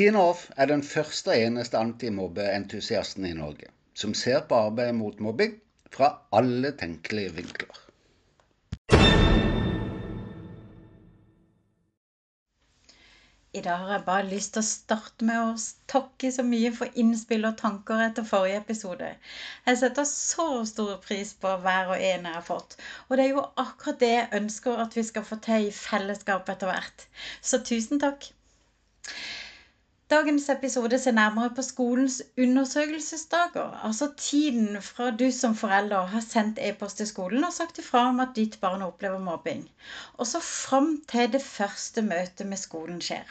Tine Off er den første og eneste antimobbeentusiasten i Norge som ser på arbeidet mot mobbing fra alle tenkelige vinkler. I dag har jeg bare lyst til å starte med å takke så mye for innspill og tanker etter forrige episode. Jeg setter så stor pris på hver og en jeg har fått. Og det er jo akkurat det jeg ønsker at vi skal få til i fellesskap etter hvert. Så tusen takk. Dagens episode ser nærmere på skolens undersøkelsesdager. Altså tiden fra du som forelder har sendt e-post til skolen og sagt ifra om at ditt barn opplever mobbing. Og så fram til det første møtet med skolen skjer.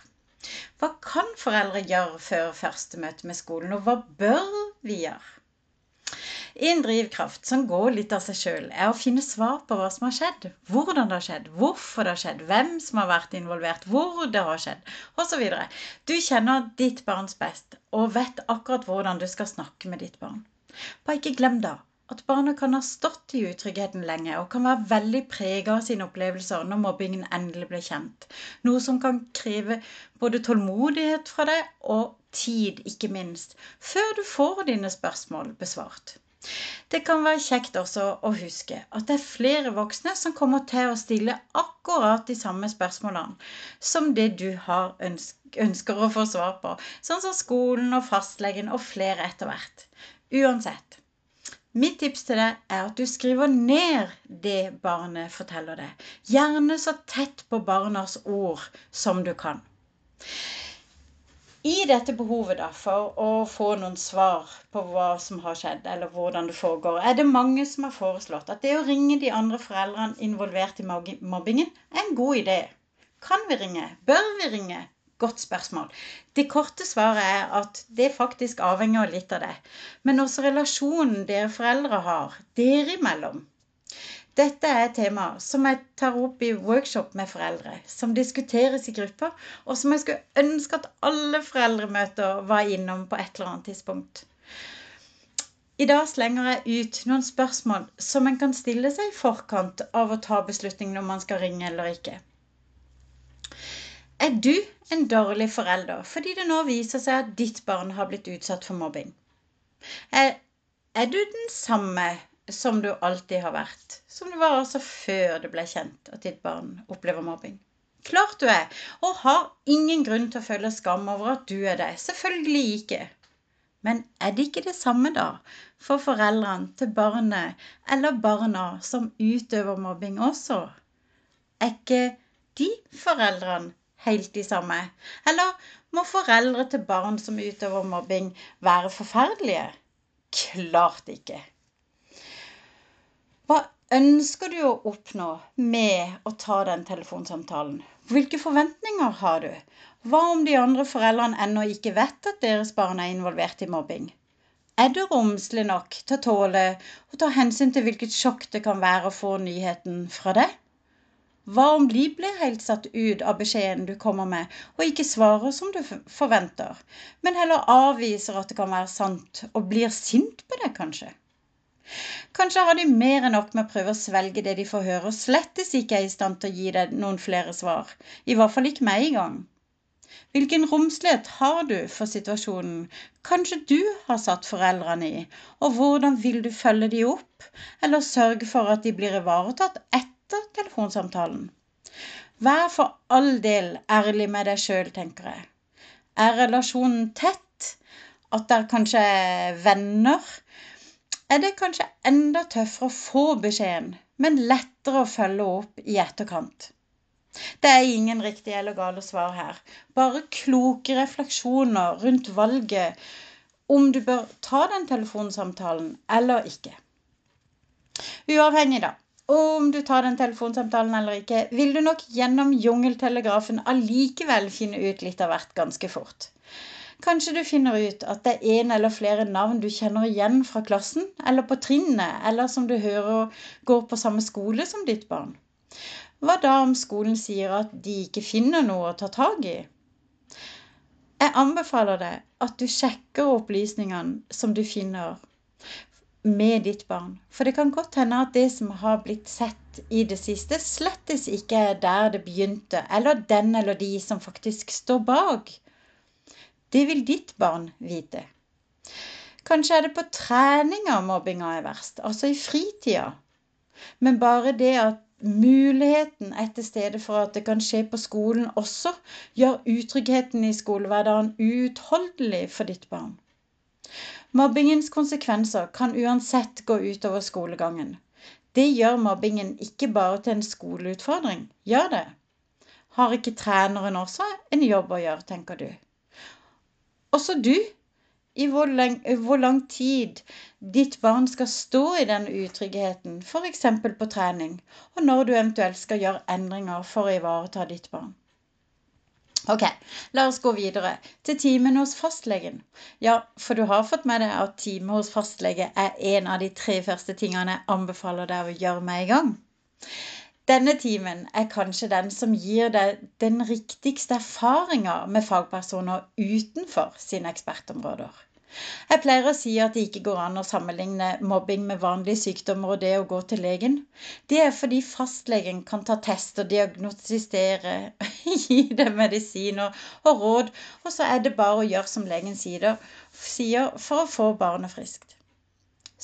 Hva kan foreldre gjøre før første møte med skolen, og hva bør vi gjøre? En drivkraft som går litt av seg sjøl, er å finne svar på hva som har skjedd. Hvordan det har skjedd, hvorfor det har skjedd, hvem som har vært involvert, hvor det har skjedd, osv. Du kjenner ditt barns best og vet akkurat hvordan du skal snakke med ditt barn. Bare ikke glem da at barnet kan ha stått i utryggheten lenge og kan være veldig prega av sine opplevelser når mobbingen endelig blir kjent. Noe som kan kreve både tålmodighet fra deg og tid, ikke minst, før du får dine spørsmål besvart. Det kan være kjekt også å huske at det er flere voksne som kommer til å stille akkurat de samme spørsmålene som det du har ønsker å få svar på, sånn som skolen og fastlegen og flere etter hvert. Uansett, Mitt tips til deg er at du skriver ned det barnet forteller deg. Gjerne så tett på barnas ord som du kan. I dette behovet da, for å få noen svar på hva som har skjedd, eller hvordan det foregår, er det mange som har foreslått at det å ringe de andre foreldrene involvert i mobbingen er en god idé. Kan vi ringe? Bør vi ringe? Godt spørsmål. Det korte svaret er at det faktisk avhenger litt av det. Men også relasjonen dere foreldre har, dere imellom. Dette er et tema som jeg tar opp i workshop med foreldre, som diskuteres i grupper, og som jeg skulle ønske at alle foreldremøter var innom på et eller annet tidspunkt. I dag slenger jeg ut noen spørsmål som en kan stille seg i forkant av å ta beslutningen om man skal ringe eller ikke. Er du en dårlig forelder fordi det nå viser seg at ditt barn har blitt utsatt for mobbing? Er, er du den samme som du alltid har vært, som du var altså før det ble kjent at ditt barn opplever mobbing? Klart du er, og har ingen grunn til å føle skam over at du er det. Selvfølgelig ikke. Men er det ikke det samme, da, for foreldrene til barnet eller barna som utøver mobbing også? Er ikke de foreldrene helt de samme? Eller må foreldre til barn som utøver mobbing, være forferdelige? Klart ikke. Hva ønsker du å oppnå med å ta den telefonsamtalen? Hvilke forventninger har du? Hva om de andre foreldrene ennå ikke vet at deres barn er involvert i mobbing? Er du romslig nok til å tåle å ta hensyn til hvilket sjokk det kan være å få nyheten fra deg? Hva om de blir helt satt ut av beskjeden du kommer med, og ikke svarer som du forventer, men heller avviser at det kan være sant, og blir sint på deg, kanskje? Kanskje har de mer enn nok med å prøve å svelge det de får høre, og slettes ikke er i stand til å gi deg noen flere svar. I hvert fall ikke meg i gang. Hvilken romslighet har du for situasjonen kanskje du har satt foreldrene i, og hvordan vil du følge de opp, eller sørge for at de blir ivaretatt etter telefonsamtalen. Vær for all del ærlig med deg sjøl, tenker jeg. Er relasjonen tett? At dere kanskje er venner? Er det kanskje enda tøffere å få beskjeden, men lettere å følge opp i etterkant? Det er ingen riktige eller gale svar her. Bare kloke refleksjoner rundt valget om du bør ta den telefonsamtalen eller ikke. Uavhengig, da. Om du tar den telefonsamtalen eller ikke, vil du nok gjennom jungeltelegrafen allikevel finne ut litt av hvert ganske fort. Kanskje du finner ut at det er en eller flere navn du kjenner igjen fra klassen, eller på trinnet, eller som du hører går på samme skole som ditt barn. Hva da om skolen sier at de ikke finner noe å ta tak i? Jeg anbefaler deg at du sjekker opplysningene som du finner med ditt barn. For det kan godt hende at det som har blitt sett i det siste, slettes ikke er der det begynte, eller den eller de som faktisk står bak. Det vil ditt barn vite. Kanskje er det på treninga mobbinga er verst, altså i fritida. Men bare det at muligheten er til stede for at det kan skje på skolen også, gjør utryggheten i skolehverdagen uutholdelig for ditt barn. Mobbingens konsekvenser kan uansett gå utover skolegangen. Det gjør mobbingen ikke bare til en skoleutfordring, gjør det? Har ikke treneren også en jobb å gjøre, tenker du? Også du i hvor hvor lang, tid ditt barn skal stå i den utryggheten, f.eks. på trening, og når du eventuelt skal gjøre endringer for å ivareta ditt barn. Ok, la oss gå videre til timen hos fastlegen. Ja, for du har fått med deg at time hos fastlege er en av de tre første tingene jeg anbefaler deg å gjøre med i gang. Denne timen er kanskje den som gir deg den riktigste erfaringa med fagpersoner utenfor sine ekspertområder. Jeg pleier å si at det ikke går an å sammenligne mobbing med vanlige sykdommer og det å gå til legen. Det er fordi fastlegen kan ta test og diagnostisere, gi deg medisiner og råd, og så er det bare å gjøre som legen sier for å få barnet friskt.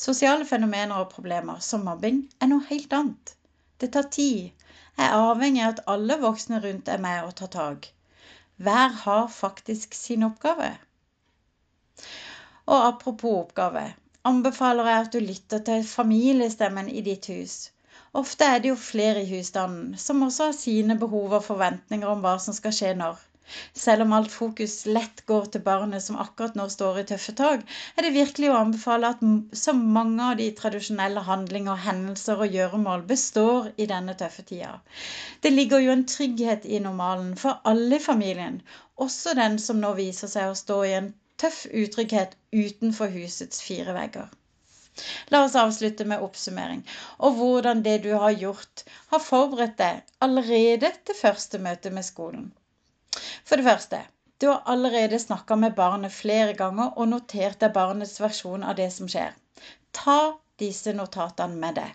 Sosiale fenomener og problemer som mobbing er noe helt annet. Det tar tid. Jeg er avhengig av at alle voksne rundt er med og tar tak. Hver har faktisk sin oppgave. Og apropos oppgave, anbefaler jeg at du lytter til familiestemmen i ditt hus. Ofte er det jo flere i husstanden som også har sine behov og forventninger om hva som skal skje når. Selv om alt fokus lett går til barnet som akkurat nå står i tøffe tak, er det virkelig å anbefale at så mange av de tradisjonelle handlinger, hendelser og gjøremål består i denne tøffe tida. Det ligger jo en trygghet i normalen for alle i familien, også den som nå viser seg å stå i en tøff utrygghet utenfor husets fire vegger. La oss avslutte med oppsummering og hvordan det du har gjort, har forberedt deg allerede til første møte med skolen. For det første, du har allerede snakka med barnet flere ganger og notert deg barnets versjon av det som skjer. Ta disse notatene med deg.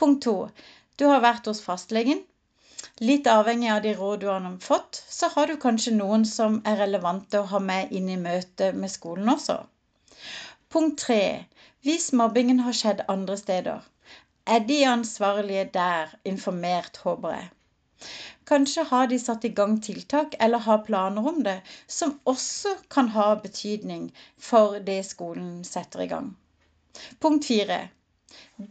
Punkt to. Du har vært hos fastlegen. Litt avhengig av de råd du har fått, så har du kanskje noen som er relevante å ha med inn i møtet med skolen også. Punkt tre. Hvis mobbingen har skjedd andre steder, er de ansvarlige der informert, håper jeg. Kanskje har de satt i gang tiltak eller har planer om det, som også kan ha betydning for det skolen setter i gang. Punkt fire.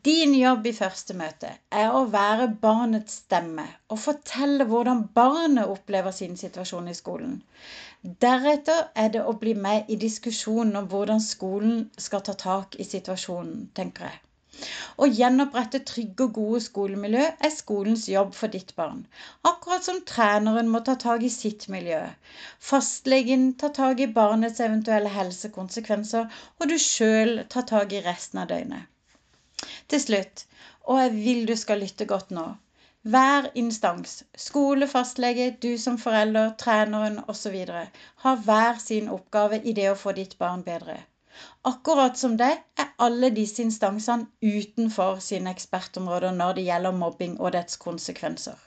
Din jobb i første møte er å være barnets stemme og fortelle hvordan barnet opplever sin situasjon i skolen. Deretter er det å bli med i diskusjonen om hvordan skolen skal ta tak i situasjonen, tenker jeg. Å gjenopprette trygge og gode skolemiljø er skolens jobb for ditt barn. Akkurat som treneren må ta tak i sitt miljø. Fastlegen tar tak i barnets eventuelle helsekonsekvenser, og du sjøl tar tak i resten av døgnet. Til slutt, og jeg vil du skal lytte godt nå. Hver instans, skole, fastlege, du som forelder, treneren osv., har hver sin oppgave i det å få ditt barn bedre. Akkurat som deg er alle disse instansene utenfor sine ekspertområder når det gjelder mobbing og dets konsekvenser.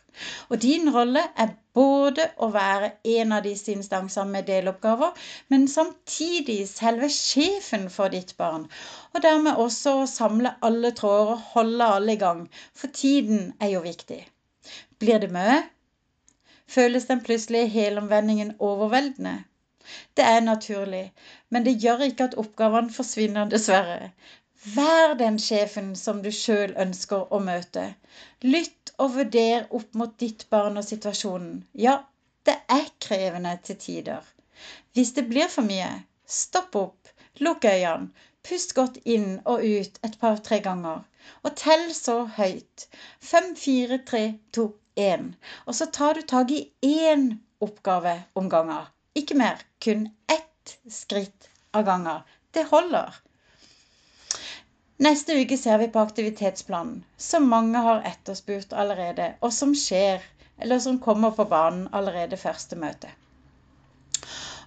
Og din rolle er både å være en av disse instansene med deloppgaver, men samtidig selve sjefen for ditt barn. Og dermed også å samle alle tråder og holde alle i gang, for tiden er jo viktig. Blir det mye? Føles den plutselige helomvendingen overveldende? Det er naturlig, men det gjør ikke at oppgavene forsvinner, dessverre. Vær den sjefen som du sjøl ønsker å møte. Lytt og vurder opp mot ditt barn og situasjonen. Ja, det er krevende til tider. Hvis det blir for mye, stopp opp, lukk øynene, pust godt inn og ut et par-tre ganger. Og tell så høyt. Fem, fire, tre, to, én. Og så tar du tak i én oppgave om gangen. Ikke mer. Kun ett skritt av gangen. Det holder. Neste uke ser vi på aktivitetsplanen, som mange har etterspurt allerede, og som skjer, eller som kommer på banen allerede første møte.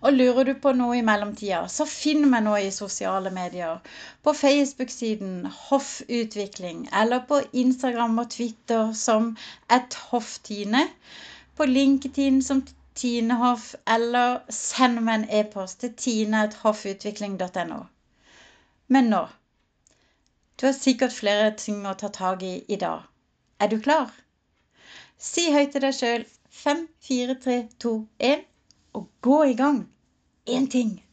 Og lurer du på noe i mellomtida, så finn meg nå i sosiale medier. På Facebook-siden Hoffutvikling, eller på Instagram og Twitter som et hofftine. På LinkedIn som Tinehoff, eller send meg en e-post til tine.hoffutvikling.no. Men nå Du har sikkert flere ting å ta tak i i dag. Er du klar? Si høyt til deg sjøl 5, 4, 3, 2, 1 og gå i gang. Én ting